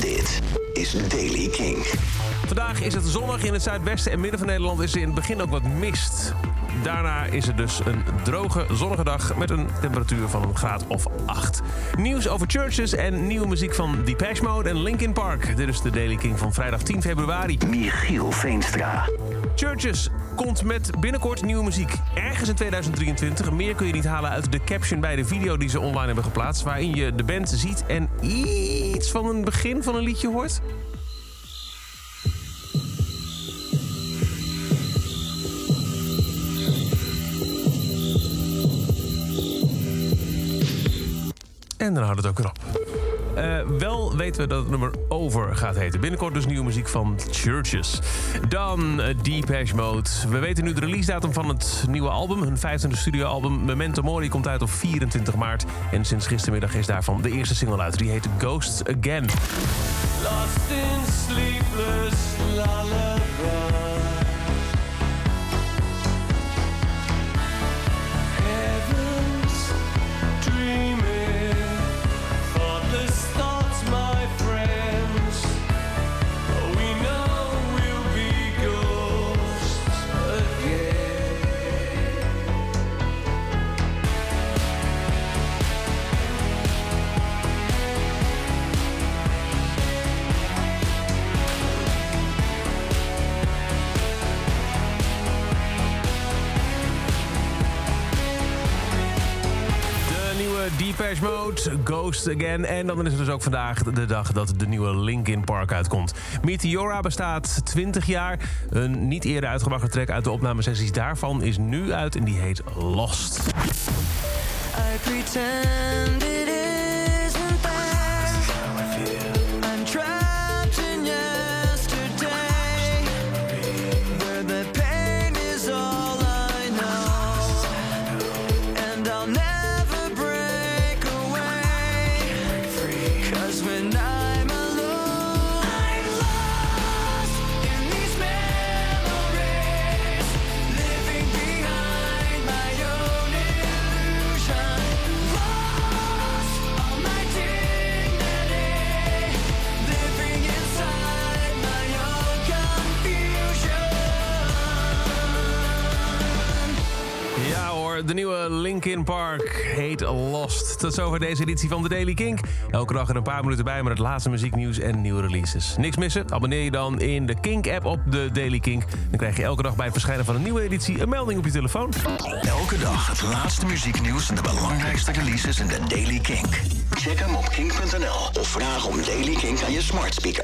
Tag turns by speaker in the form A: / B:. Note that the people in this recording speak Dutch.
A: Dit is Daily King.
B: Vandaag is het zonnig. In het zuidwesten en midden van Nederland is er in het begin ook wat mist. Daarna is het dus een droge, zonnige dag met een temperatuur van een graad of 8. Nieuws over churches en nieuwe muziek van Depeche Mode en Linkin Park. Dit is de Daily King van vrijdag 10 februari.
A: Michiel Veenstra.
B: Churches komt met binnenkort nieuwe muziek. Ergens in 2023. Meer kun je niet halen uit de caption bij de video die ze online hebben geplaatst. Waarin je de band ziet en iets van een begin van een liedje hoort. En dan houdt het ook weer op. Eh, wel weten we dat het nummer Over gaat heten. Binnenkort dus nieuwe muziek van Churches. Dan uh, Depeche Mode. We weten nu de release datum van het nieuwe album. Hun vijftiende studioalbum Memento Mori komt uit op 24 maart. En sinds gistermiddag is daarvan de eerste single uit. Die heet Ghosts Again.
C: Lost in sleepless
B: Depeche Mode, Ghost Again. En dan is het dus ook vandaag de dag dat de nieuwe Linkin Park uitkomt. Meteora bestaat 20 jaar. Een niet eerder uitgebrachte track uit de opnamesessies daarvan is nu uit en die heet Lost. De nieuwe Linkin Park heet Lost. Tot zover deze editie van de Daily Kink. Elke dag er een paar minuten bij met het laatste muzieknieuws en nieuwe releases. Niks missen? Abonneer je dan in de Kink-app op de Daily Kink. Dan krijg je elke dag bij het verschijnen van een nieuwe editie een melding op je telefoon.
A: Elke dag het laatste muzieknieuws en de belangrijkste releases in de Daily Kink. Check hem op kink.nl of vraag om Daily Kink aan je smart speaker.